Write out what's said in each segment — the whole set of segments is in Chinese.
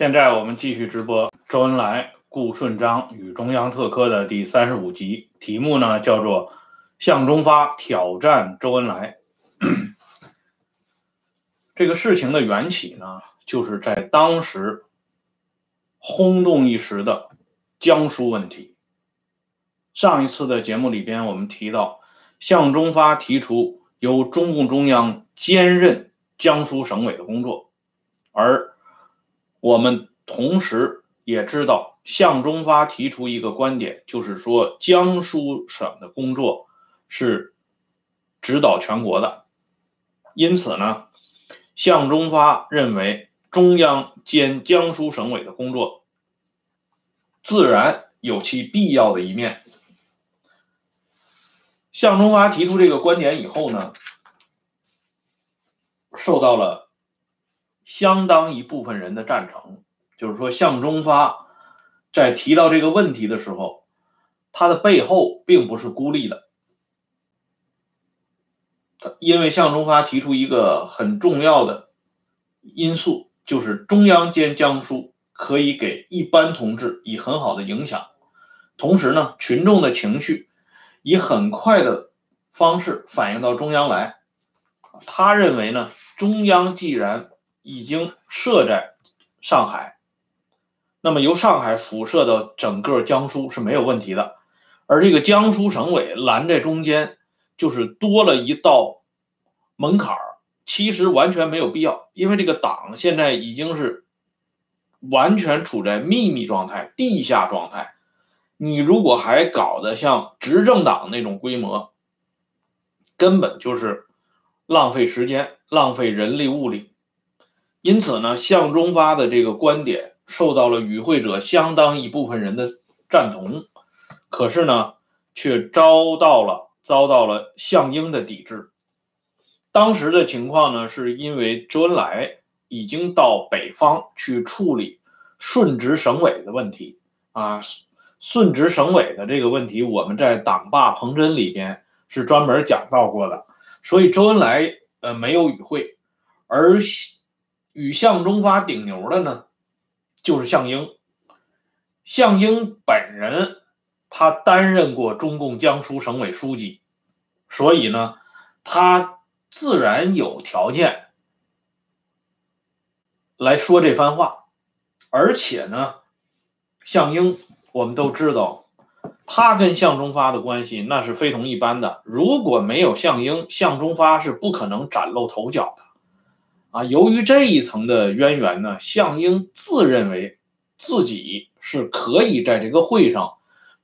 现在我们继续直播周恩来、顾顺章与中央特科的第三十五集，题目呢叫做“向忠发挑战周恩来”。这个事情的缘起呢，就是在当时轰动一时的江苏问题。上一次的节目里边，我们提到向忠发提出由中共中央兼任江苏省委的工作，而我们同时也知道，向忠发提出一个观点，就是说江苏省的工作是指导全国的。因此呢，向忠发认为中央兼江苏省委的工作自然有其必要的一面。向忠发提出这个观点以后呢，受到了。相当一部分人的赞成，就是说，向忠发在提到这个问题的时候，他的背后并不是孤立的，因为向忠发提出一个很重要的因素，就是中央兼江苏可以给一般同志以很好的影响，同时呢，群众的情绪以很快的方式反映到中央来，他认为呢，中央既然已经设在上海，那么由上海辐射到整个江苏是没有问题的，而这个江苏省委拦在中间，就是多了一道门槛儿。其实完全没有必要，因为这个党现在已经是完全处在秘密状态、地下状态。你如果还搞得像执政党那种规模，根本就是浪费时间、浪费人力物力。因此呢，向忠发的这个观点受到了与会者相当一部分人的赞同，可是呢，却遭到了遭到了项英的抵制。当时的情况呢，是因为周恩来已经到北方去处理顺直省委的问题啊，顺直省委的这个问题，我们在党霸彭真里边是专门讲到过的，所以周恩来呃没有与会，而。与向忠发顶牛的呢，就是项英。项英本人，他担任过中共江苏省委书记，所以呢，他自然有条件来说这番话。而且呢，项英我们都知道，他跟向忠发的关系那是非同一般的。如果没有项英，向忠发是不可能崭露头角的。啊，由于这一层的渊源呢，项英自认为自己是可以在这个会上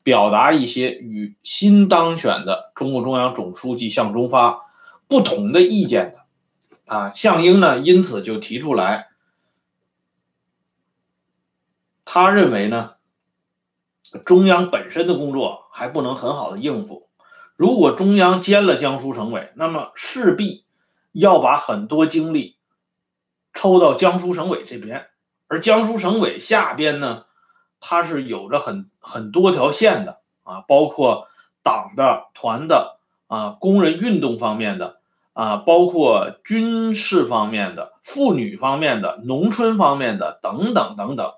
表达一些与新当选的中共中央总书记向忠发不同的意见的。啊，项英呢，因此就提出来，他认为呢，中央本身的工作还不能很好的应付，如果中央兼了江苏省委，那么势必要把很多精力。抽到江苏省委这边，而江苏省委下边呢，它是有着很很多条线的啊，包括党的、团的啊，工人运动方面的啊，包括军事方面的、妇女方面的、农村方面的等等等等，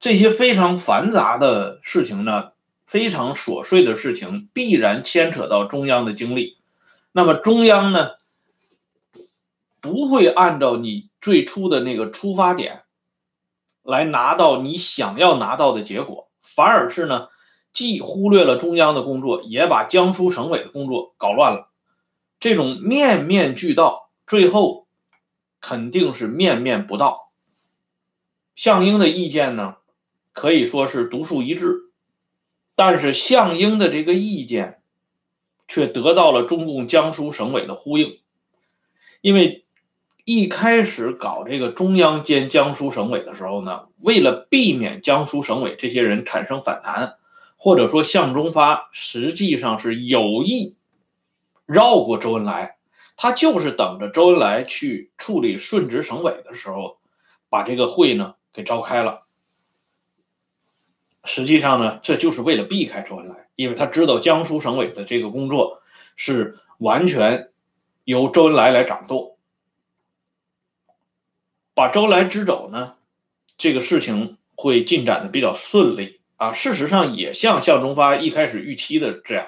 这些非常繁杂的事情呢，非常琐碎的事情，必然牵扯到中央的精力。那么中央呢，不会按照你。最初的那个出发点，来拿到你想要拿到的结果，反而是呢，既忽略了中央的工作，也把江苏省委的工作搞乱了。这种面面俱到，最后肯定是面面不到。项英的意见呢，可以说是独树一帜，但是项英的这个意见，却得到了中共江苏省委的呼应，因为。一开始搞这个中央兼江苏省委的时候呢，为了避免江苏省委这些人产生反弹，或者说向忠发实际上是有意绕过周恩来，他就是等着周恩来去处理顺直省委的时候，把这个会呢给召开了。实际上呢，这就是为了避开周恩来，因为他知道江苏省委的这个工作是完全由周恩来来掌舵。把周来支走呢，这个事情会进展的比较顺利啊。事实上也像向忠发一开始预期的这样，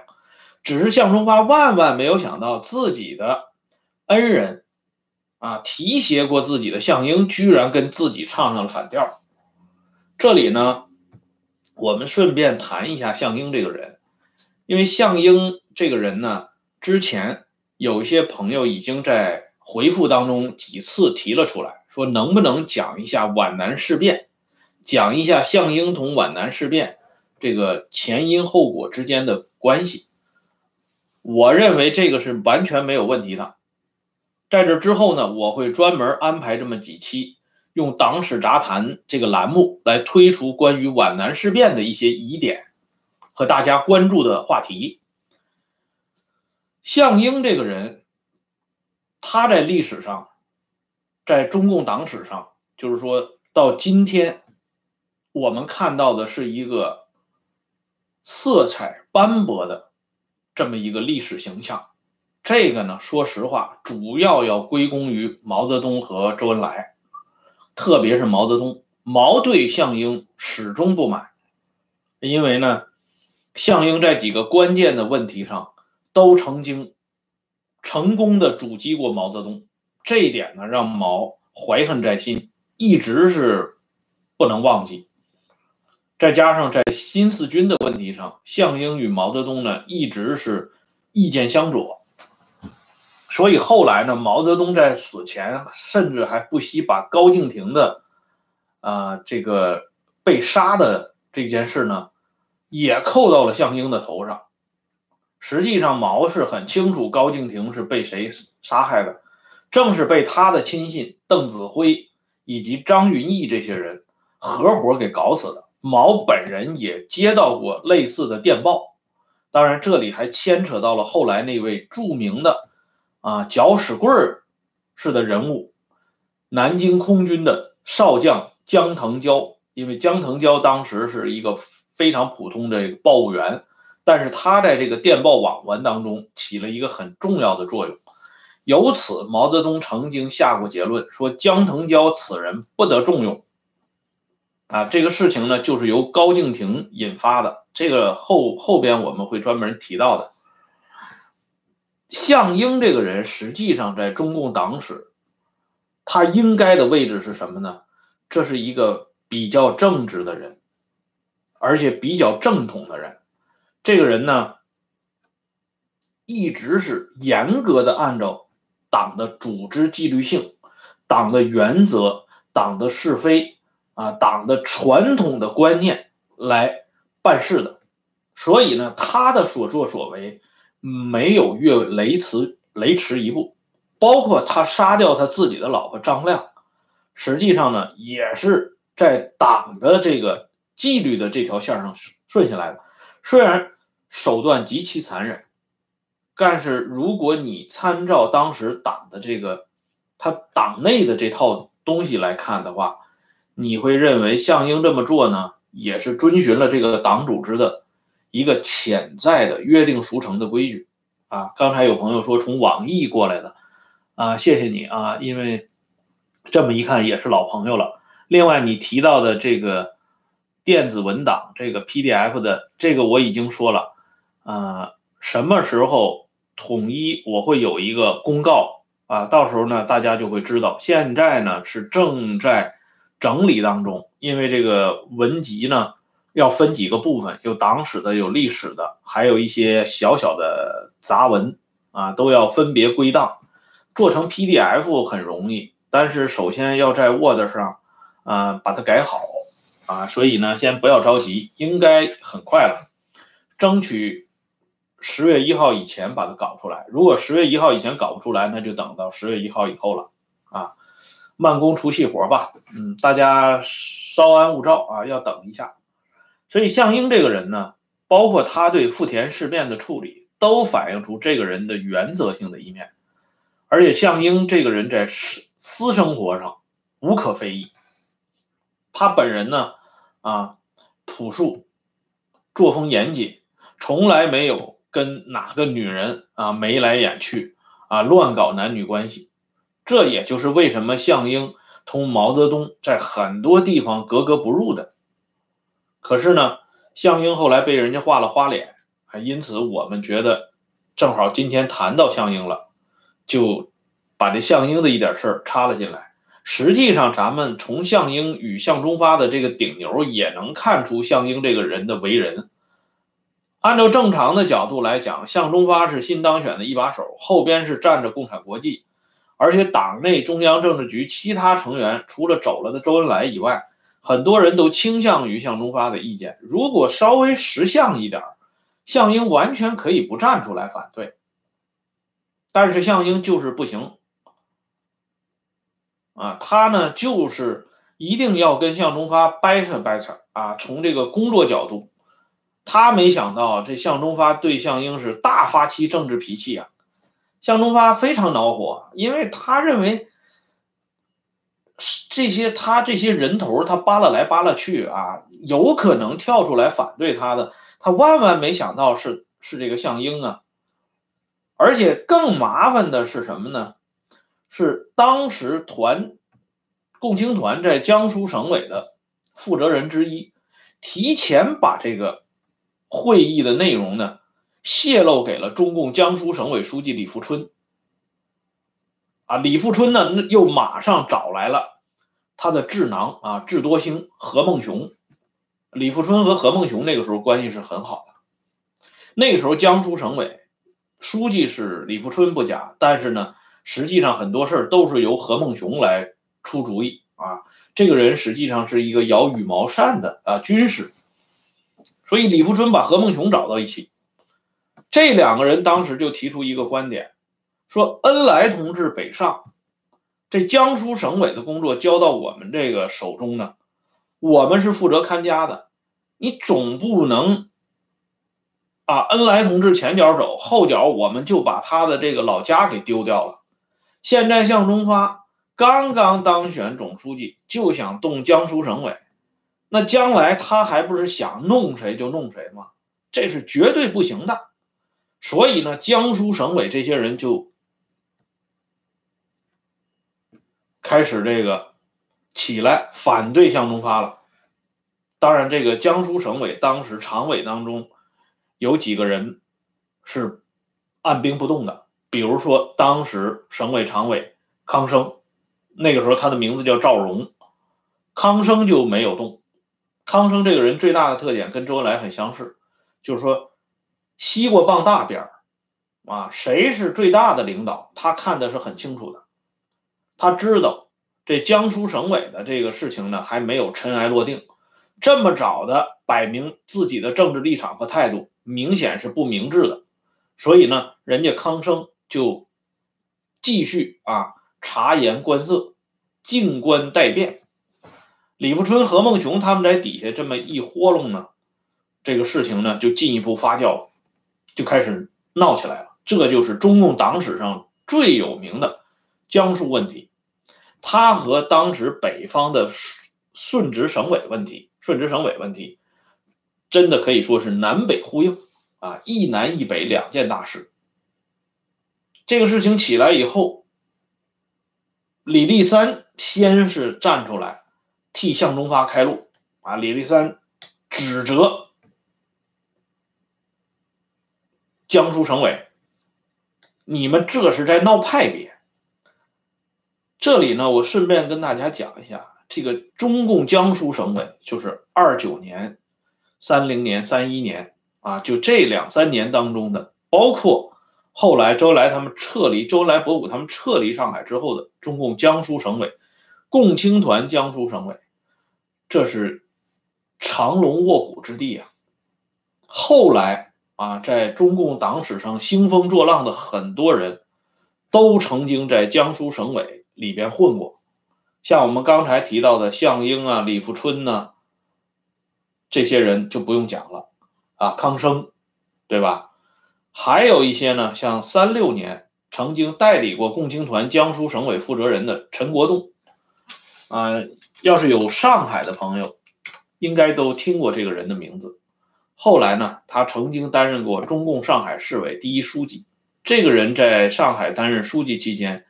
只是向忠发万万没有想到自己的恩人啊提携过自己的项英，居然跟自己唱上了反调。这里呢，我们顺便谈一下项英这个人，因为项英这个人呢，之前有一些朋友已经在回复当中几次提了出来，说能不能讲一下皖南事变，讲一下项英同皖南事变这个前因后果之间的关系。我认为这个是完全没有问题的。在这之后呢，我会专门安排这么几期。用“党史杂谈”这个栏目来推出关于皖南事变的一些疑点和大家关注的话题。项英这个人，他在历史上，在中共党史上，就是说到今天，我们看到的是一个色彩斑驳的这么一个历史形象。这个呢，说实话，主要要归功于毛泽东和周恩来。特别是毛泽东，毛对项英始终不满，因为呢，项英在几个关键的问题上都曾经成功的阻击过毛泽东，这一点呢让毛怀恨在心，一直是不能忘记。再加上在新四军的问题上，项英与毛泽东呢一直是意见相左。所以后来呢，毛泽东在死前甚至还不惜把高敬亭的，啊，这个被杀的这件事呢，也扣到了项英的头上。实际上，毛是很清楚高敬亭是被谁杀害的，正是被他的亲信邓子恢以及张云逸这些人合伙给搞死的。毛本人也接到过类似的电报，当然这里还牵扯到了后来那位著名的。啊，搅屎棍儿式的人物，南京空军的少将江腾蛟。因为江腾蛟当时是一个非常普通的报务员，但是他在这个电报网环当中起了一个很重要的作用。由此，毛泽东曾经下过结论，说江腾蛟此人不得重用。啊，这个事情呢，就是由高敬亭引发的。这个后后边我们会专门提到的。项英这个人，实际上在中共党史，他应该的位置是什么呢？这是一个比较正直的人，而且比较正统的人。这个人呢，一直是严格的按照党的组织纪律性、党的原则、党的是非啊、党的传统的观念来办事的。所以呢，他的所作所为。没有越雷池雷池一步，包括他杀掉他自己的老婆张亮，实际上呢，也是在党的这个纪律的这条线上顺下来的。虽然手段极其残忍，但是如果你参照当时党的这个他党内的这套东西来看的话，你会认为项英这么做呢，也是遵循了这个党组织的。一个潜在的约定俗成的规矩，啊，刚才有朋友说从网易过来的，啊，谢谢你啊，因为这么一看也是老朋友了。另外你提到的这个电子文档，这个 PDF 的这个我已经说了，啊，什么时候统一我会有一个公告啊，到时候呢大家就会知道。现在呢是正在整理当中，因为这个文集呢。要分几个部分，有党史的，有历史的，还有一些小小的杂文啊，都要分别归档，做成 PDF 很容易，但是首先要在 Word 上啊把它改好啊，所以呢，先不要着急，应该很快了，争取十月一号以前把它搞出来。如果十月一号以前搞不出来，那就等到十月一号以后了啊，慢工出细活吧，嗯，大家稍安勿躁啊，要等一下。所以，项英这个人呢，包括他对富田事变的处理，都反映出这个人的原则性的一面。而且，项英这个人在私私生活上无可非议。他本人呢，啊，朴素，作风严谨，从来没有跟哪个女人啊眉来眼去啊乱搞男女关系。这也就是为什么项英同毛泽东在很多地方格格不入的。可是呢，项英后来被人家画了花脸，因此我们觉得正好今天谈到项英了，就把这项英的一点事儿插了进来。实际上，咱们从项英与项忠发的这个顶牛也能看出项英这个人的为人。按照正常的角度来讲，向忠发是新当选的一把手，后边是站着共产国际，而且党内中央政治局其他成员除了走了的周恩来以外，很多人都倾向于向忠发的意见。如果稍微识相一点，项英完全可以不站出来反对，但是项英就是不行。啊，他呢就是一定要跟向忠发掰扯掰扯啊。从这个工作角度，他没想到这向忠发对项英是大发其政治脾气啊。向忠发非常恼火，因为他认为这些他这些人头他扒拉来扒拉去啊，有可能跳出来反对他的，他万万没想到是是这个项英啊。而且更麻烦的是什么呢？是当时团共青团在江苏省委的负责人之一，提前把这个会议的内容呢泄露给了中共江苏省委书记李富春。啊，李富春呢又马上找来了他的智囊啊智多星何孟雄。李富春和何孟雄那个时候关系是很好的。那个时候江苏省委书记是李富春不假，但是呢。实际上很多事都是由何孟雄来出主意啊，这个人实际上是一个摇羽毛扇的啊军师，所以李富春把何孟雄找到一起，这两个人当时就提出一个观点，说恩来同志北上，这江苏省委的工作交到我们这个手中呢，我们是负责看家的，你总不能。啊，恩来同志前脚走，后脚我们就把他的这个老家给丢掉了。现在向忠发刚刚当选总书记，就想动江苏省委，那将来他还不是想弄谁就弄谁吗？这是绝对不行的。所以呢，江苏省委这些人就开始这个起来反对向忠发了。当然，这个江苏省委当时常委当中有几个人是按兵不动的。比如说，当时省委常委康生，那个时候他的名字叫赵荣，康生就没有动。康生这个人最大的特点跟周恩来很相似，就是说西瓜傍大边儿啊，谁是最大的领导，他看的是很清楚的。他知道这江苏省委的这个事情呢还没有尘埃落定，这么早的摆明自己的政治立场和态度，明显是不明智的。所以呢，人家康生。就继续啊察言观色，静观待变。李富春、何孟雄他们在底下这么一豁弄呢，这个事情呢就进一步发酵，就开始闹起来了。这就是中共党史上最有名的江苏问题，它和当时北方的顺直省委问题、顺直省委问题，真的可以说是南北呼应啊，一南一北两件大事。这个事情起来以后，李立三先是站出来替向忠发开路啊！李立三指责江苏省委，你们这是在闹派别。这里呢，我顺便跟大家讲一下，这个中共江苏省委就是二九年、三零年、三一年啊，就这两三年当中的，包括。后来，周恩来他们撤离，周恩来、博古他们撤离上海之后的中共江苏省委，共青团江苏省委，这是长龙卧虎之地啊。后来啊，在中共党史上兴风作浪的很多人，都曾经在江苏省委里边混过，像我们刚才提到的项英啊、李富春呐，这些人就不用讲了啊，康生，对吧？还有一些呢，像三六年曾经代理过共青团江苏省委负责人的陈国栋，啊，要是有上海的朋友，应该都听过这个人的名字。后来呢，他曾经担任过中共上海市委第一书记。这个人在上海担任书记期间，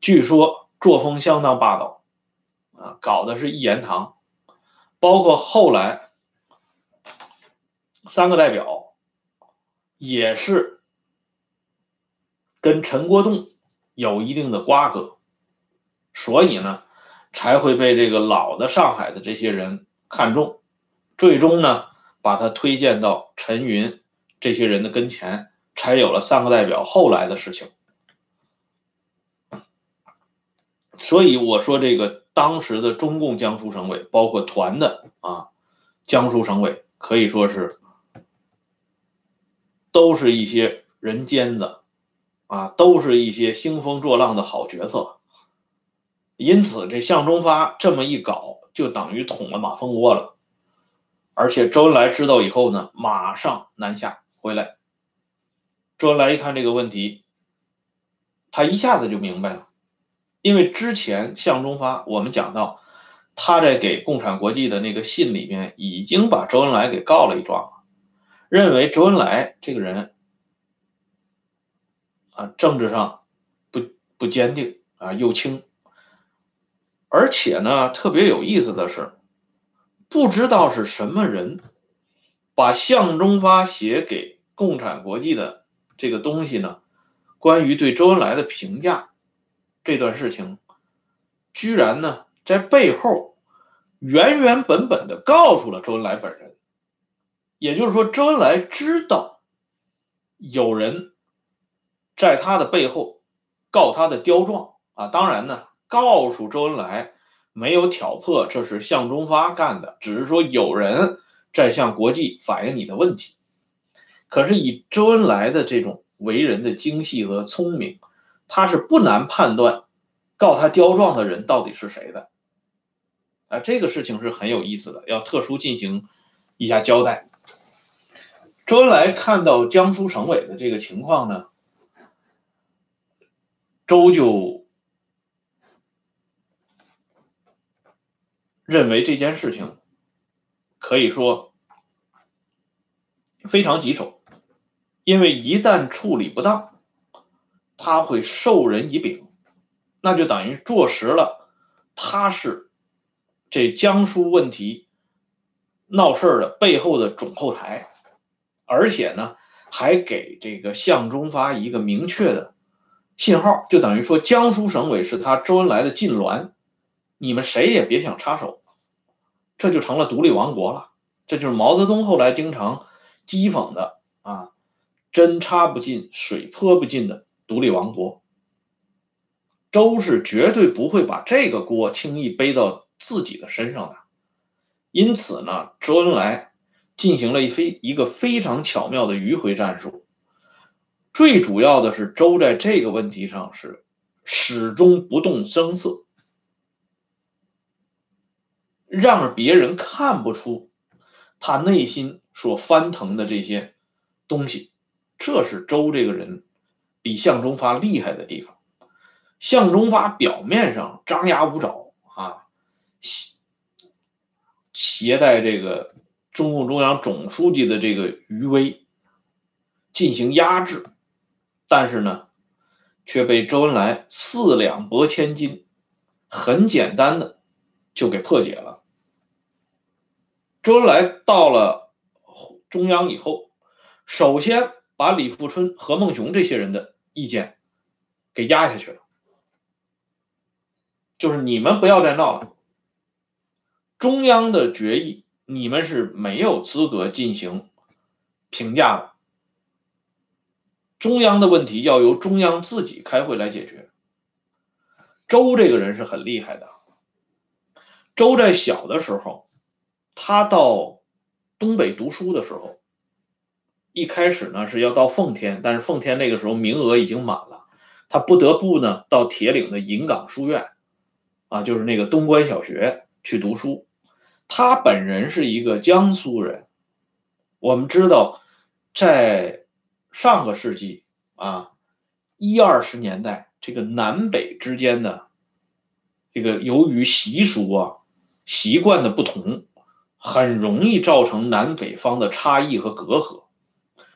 据说作风相当霸道啊，搞的是一言堂，包括后来三个代表也是跟陈国栋有一定的瓜葛，所以呢，才会被这个老的上海的这些人看中，最终呢，把他推荐到陈云这些人的跟前，才有了三个代表后来的事情。所以我说，这个当时的中共江苏省委，包括团的啊，江苏省委可以说是都是一些人尖子啊，都是一些兴风作浪的好角色。因此，这向忠发这么一搞，就等于捅了马蜂窝了。而且周恩来知道以后呢，马上南下回来。周恩来一看这个问题，他一下子就明白了。因为之前向忠发，我们讲到他在给共产国际的那个信里面，已经把周恩来给告了一状了，认为周恩来这个人啊，政治上不不坚定啊，右倾，而且呢，特别有意思的是，不知道是什么人把向忠发写给共产国际的这个东西呢，关于对周恩来的评价。这段事情，居然呢在背后原原本本的告诉了周恩来本人，也就是说，周恩来知道有人在他的背后告他的刁状啊。当然呢，告诉周恩来没有挑破这是向忠发干的，只是说有人在向国际反映你的问题。可是以周恩来的这种为人的精细和聪明。他是不难判断，告他刁状的人到底是谁的，啊，这个事情是很有意思的，要特殊进行一下交代。周恩来看到江苏省委的这个情况呢，周就认为这件事情可以说非常棘手，因为一旦处理不当。他会授人以柄，那就等于坐实了他是这江苏问题闹事的背后的总后台，而且呢，还给这个向忠发一个明确的信号，就等于说江苏省委是他周恩来的禁脔，你们谁也别想插手，这就成了独立王国了。这就是毛泽东后来经常讥讽的啊，针插不进，水泼不进的。独立王国，周是绝对不会把这个锅轻易背到自己的身上的。因此呢，周恩来进行了一非一个非常巧妙的迂回战术。最主要的是，周在这个问题上是始终不动声色，让别人看不出他内心所翻腾的这些东西。这是周这个人。比向忠发厉害的地方，向忠发表面上张牙舞爪啊，携携带这个中共中央总书记的这个余威进行压制，但是呢，却被周恩来四两拨千斤，很简单的就给破解了。周恩来到了中央以后，首先把李富春、何孟雄这些人的。意见给压下去了，就是你们不要再闹了。中央的决议你们是没有资格进行评价的，中央的问题要由中央自己开会来解决。周这个人是很厉害的，周在小的时候，他到东北读书的时候。一开始呢是要到奉天，但是奉天那个时候名额已经满了，他不得不呢到铁岭的银岗书院，啊，就是那个东关小学去读书。他本人是一个江苏人，我们知道，在上个世纪啊一二十年代，这个南北之间的这个由于习俗啊习惯的不同，很容易造成南北方的差异和隔阂。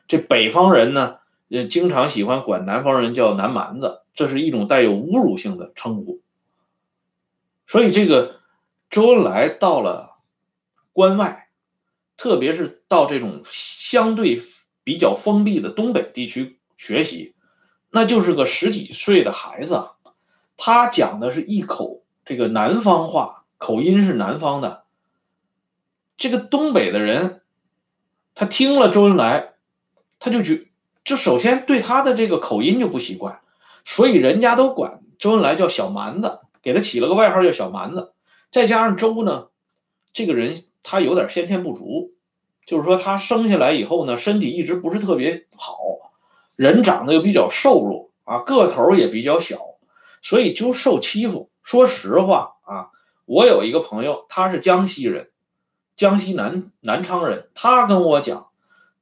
这北方人呢，也经常喜欢管南方人叫“南蛮子”，这是一种带有侮辱性的称呼。所以，这个周恩来到了关外，特别是到这种相对比较封闭的东北地区学习，那就是个十几岁的孩子啊。他讲的是一口这个南方话，口音是南方的。这个东北的人，他听了周恩来，他就觉就首先对他的这个口音就不习惯，所以人家都管周恩来叫小蛮子，给他起了个外号叫小蛮子。再加上周呢，这个人他有点先天不足，就是说他生下来以后呢，身体一直不是特别好，人长得又比较瘦弱啊，个头也比较小，所以就受欺负。说实话啊，我有一个朋友，他是江西人，江西南南昌人，他跟我讲，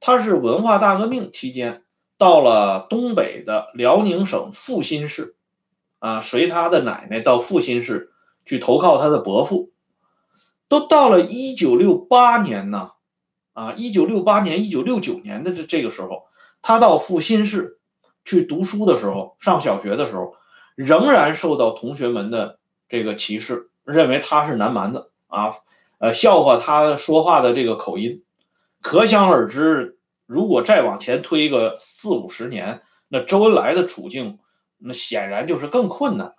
他是文化大革命期间到了东北的辽宁省阜新市，啊，随他的奶奶到阜新市。去投靠他的伯父，都到了一九六八年呢，啊，一九六八年、一九六九年的这这个时候，他到阜新市去读书的时候，上小学的时候，仍然受到同学们的这个歧视，认为他是南蛮子啊，呃，笑话他说话的这个口音，可想而知，如果再往前推个四五十年，那周恩来的处境，那显然就是更困难了。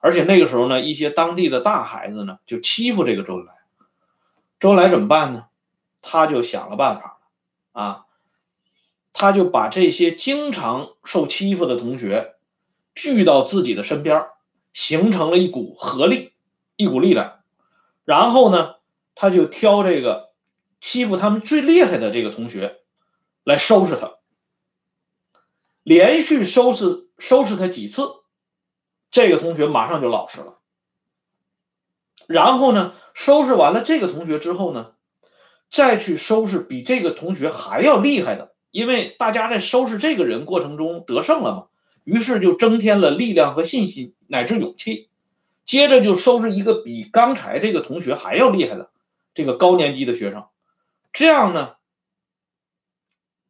而且那个时候呢，一些当地的大孩子呢，就欺负这个周恩来。周恩来怎么办呢？他就想了办法啊，他就把这些经常受欺负的同学聚到自己的身边，形成了一股合力，一股力量。然后呢，他就挑这个欺负他们最厉害的这个同学来收拾他，连续收拾收拾他几次。这个同学马上就老实了，然后呢，收拾完了这个同学之后呢，再去收拾比这个同学还要厉害的，因为大家在收拾这个人过程中得胜了嘛，于是就增添了力量和信心乃至勇气。接着就收拾一个比刚才这个同学还要厉害的这个高年级的学生，这样呢，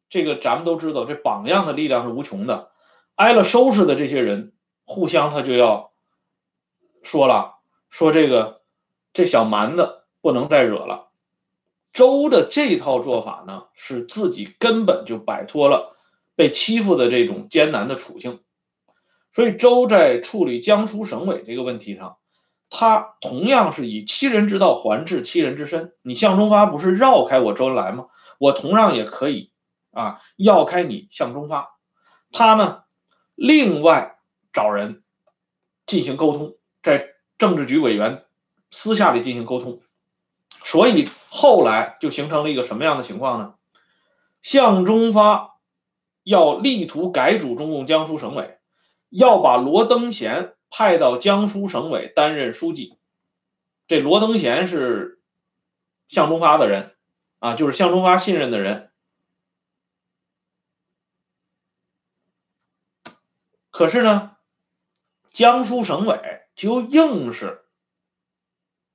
这个咱们都知道，这榜样的力量是无穷的，挨了收拾的这些人。互相他就要说了，说这个这小蛮子不能再惹了。周的这套做法呢，是自己根本就摆脱了被欺负的这种艰难的处境。所以周在处理江苏省委这个问题上，他同样是以欺人之道还治欺人之身。你向忠发不是绕开我周恩来吗？我同样也可以啊，绕开你向忠发。他呢，另外。找人进行沟通，在政治局委员私下里进行沟通，所以后来就形成了一个什么样的情况呢？向忠发要力图改组中共江苏省委，要把罗登贤派到江苏省委担任书记。这罗登贤是向忠发的人啊，就是向忠发信任的人。可是呢？江苏省委就硬是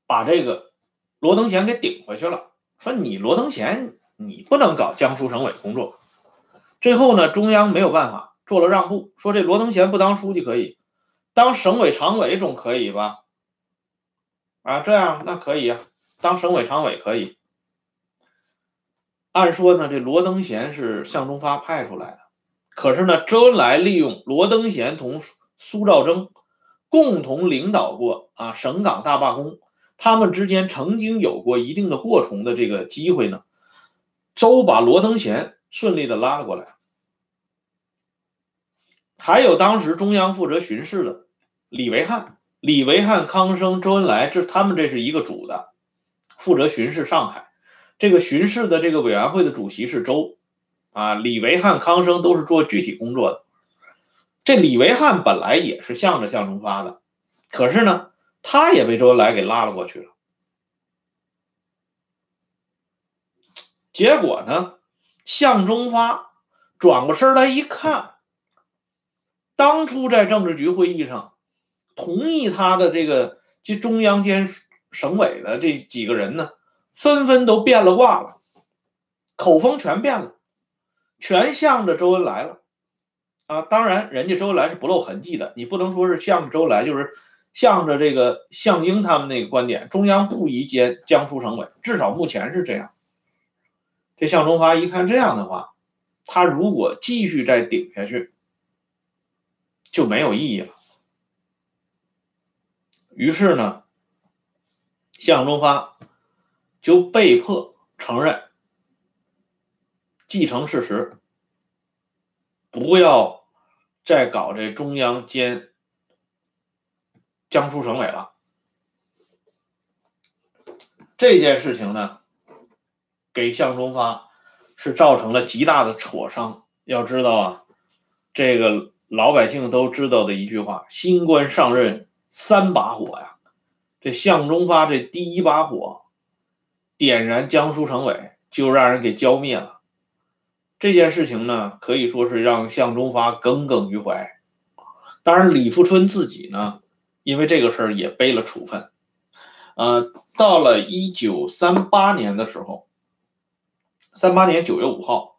把这个罗登贤给顶回去了，说你罗登贤你不能搞江苏省委工作。最后呢，中央没有办法做了让步，说这罗登贤不当书记可以，当省委常委总可以吧？啊，这样那可以啊，当省委常委可以。按说呢，这罗登贤是向忠发派出来的，可是呢，周恩来利用罗登贤同。苏兆征共同领导过啊省港大罢工，他们之间曾经有过一定的过从的这个机会呢。周把罗登贤顺利的拉了过来，还有当时中央负责巡视的李维汉、李维汉、康生、周恩来，这他们这是一个组的，负责巡视上海。这个巡视的这个委员会的主席是周，啊，李维汉、康生都是做具体工作的。这李维汉本来也是向着向忠发的，可是呢，他也被周恩来给拉了过去了。结果呢，向忠发转过身来一看，当初在政治局会议上同意他的这个即中央兼省委的这几个人呢，纷纷都变了卦了，口风全变了，全向着周恩来了。啊，当然，人家周恩来是不露痕迹的，你不能说是向着周恩来，就是向着这个项英他们那个观点，中央不宜兼江苏省委，至少目前是这样。这向忠发一看这样的话，他如果继续再顶下去，就没有意义了。于是呢，向忠发就被迫承认。继承事实，不要再搞这中央兼江苏省委了。这件事情呢，给向忠发是造成了极大的挫伤。要知道啊，这个老百姓都知道的一句话：“新官上任三把火呀。”这向忠发这第一把火点燃江苏省委，就让人给浇灭了。这件事情呢，可以说是让向忠发耿耿于怀。当然，李富春自己呢，因为这个事儿也背了处分。呃，到了一九三八年的时候，三八年九月五号，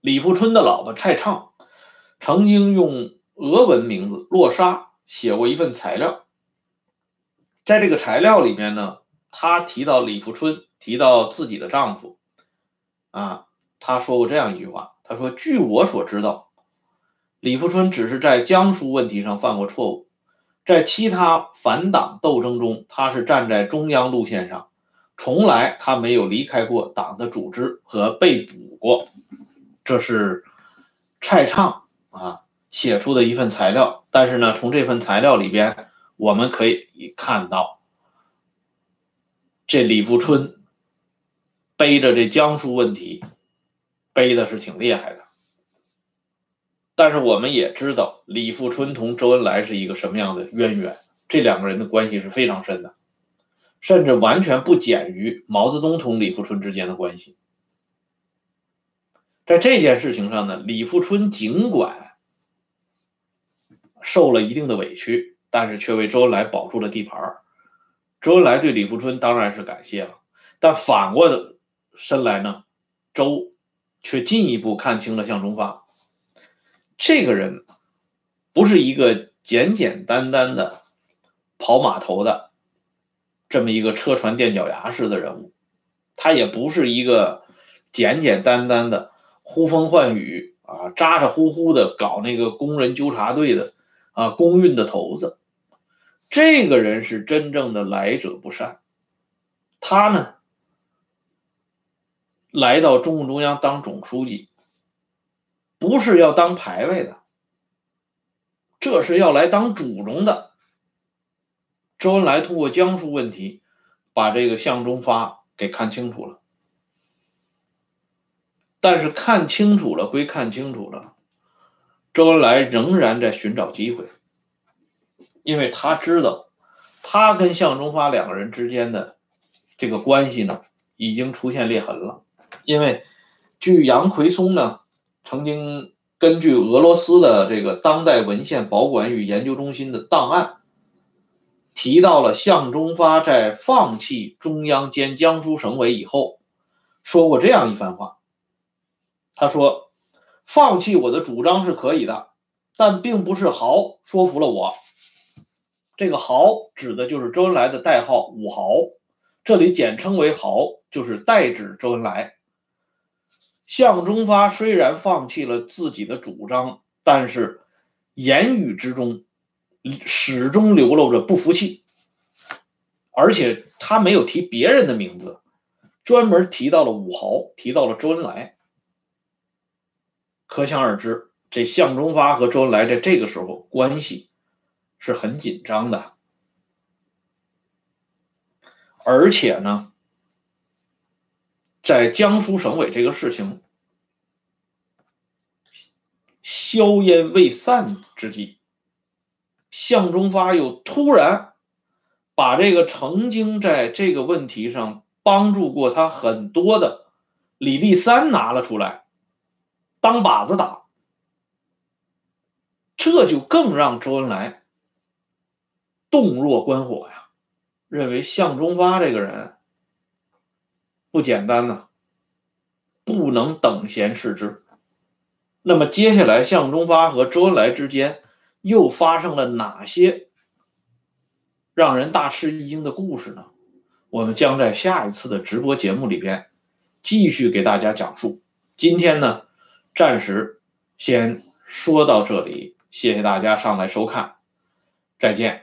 李富春的老婆蔡畅曾经用俄文名字洛莎写过一份材料，在这个材料里面呢，他提到李富春，提到自己的丈夫，啊。他说过这样一句话：“他说，据我所知道，李富春只是在江苏问题上犯过错误，在其他反党斗争中，他是站在中央路线上，从来他没有离开过党的组织和被捕过。”这是蔡畅啊写出的一份材料。但是呢，从这份材料里边，我们可以看到，这李富春背着这江苏问题。背的是挺厉害的，但是我们也知道李富春同周恩来是一个什么样的渊源，这两个人的关系是非常深的，甚至完全不减于毛泽东同李富春之间的关系。在这件事情上呢，李富春尽管受了一定的委屈，但是却为周恩来保住了地盘周恩来对李富春当然是感谢了，但反过身来呢，周。却进一步看清了向忠发这个人，不是一个简简单单的跑码头的这么一个车船垫脚牙式的人物，他也不是一个简简单单的呼风唤雨啊咋咋呼呼的搞那个工人纠察队的啊工运的头子，这个人是真正的来者不善，他呢？来到中共中央当总书记，不是要当排位的，这是要来当主宗的。周恩来通过江苏问题，把这个向忠发给看清楚了。但是看清楚了归看清楚了，周恩来仍然在寻找机会，因为他知道，他跟向忠发两个人之间的这个关系呢，已经出现裂痕了。因为，据杨奎松呢曾经根据俄罗斯的这个当代文献保管与研究中心的档案，提到了向忠发在放弃中央兼江苏省委以后，说过这样一番话。他说：“放弃我的主张是可以的，但并不是豪说服了我。这个豪指的就是周恩来的代号五豪，这里简称为豪，就是代指周恩来。”向忠发虽然放弃了自己的主张，但是言语之中始终流露着不服气，而且他没有提别人的名字，专门提到了武豪，提到了周恩来。可想而知，这向忠发和周恩来在这个时候关系是很紧张的，而且呢。在江苏省委这个事情硝烟未散之际，向忠发又突然把这个曾经在这个问题上帮助过他很多的李立三拿了出来当靶子打，这就更让周恩来洞若观火呀，认为向忠发这个人。不简单呐，不能等闲视之。那么接下来，向忠发和周恩来之间又发生了哪些让人大吃一惊的故事呢？我们将在下一次的直播节目里边继续给大家讲述。今天呢，暂时先说到这里，谢谢大家上来收看，再见。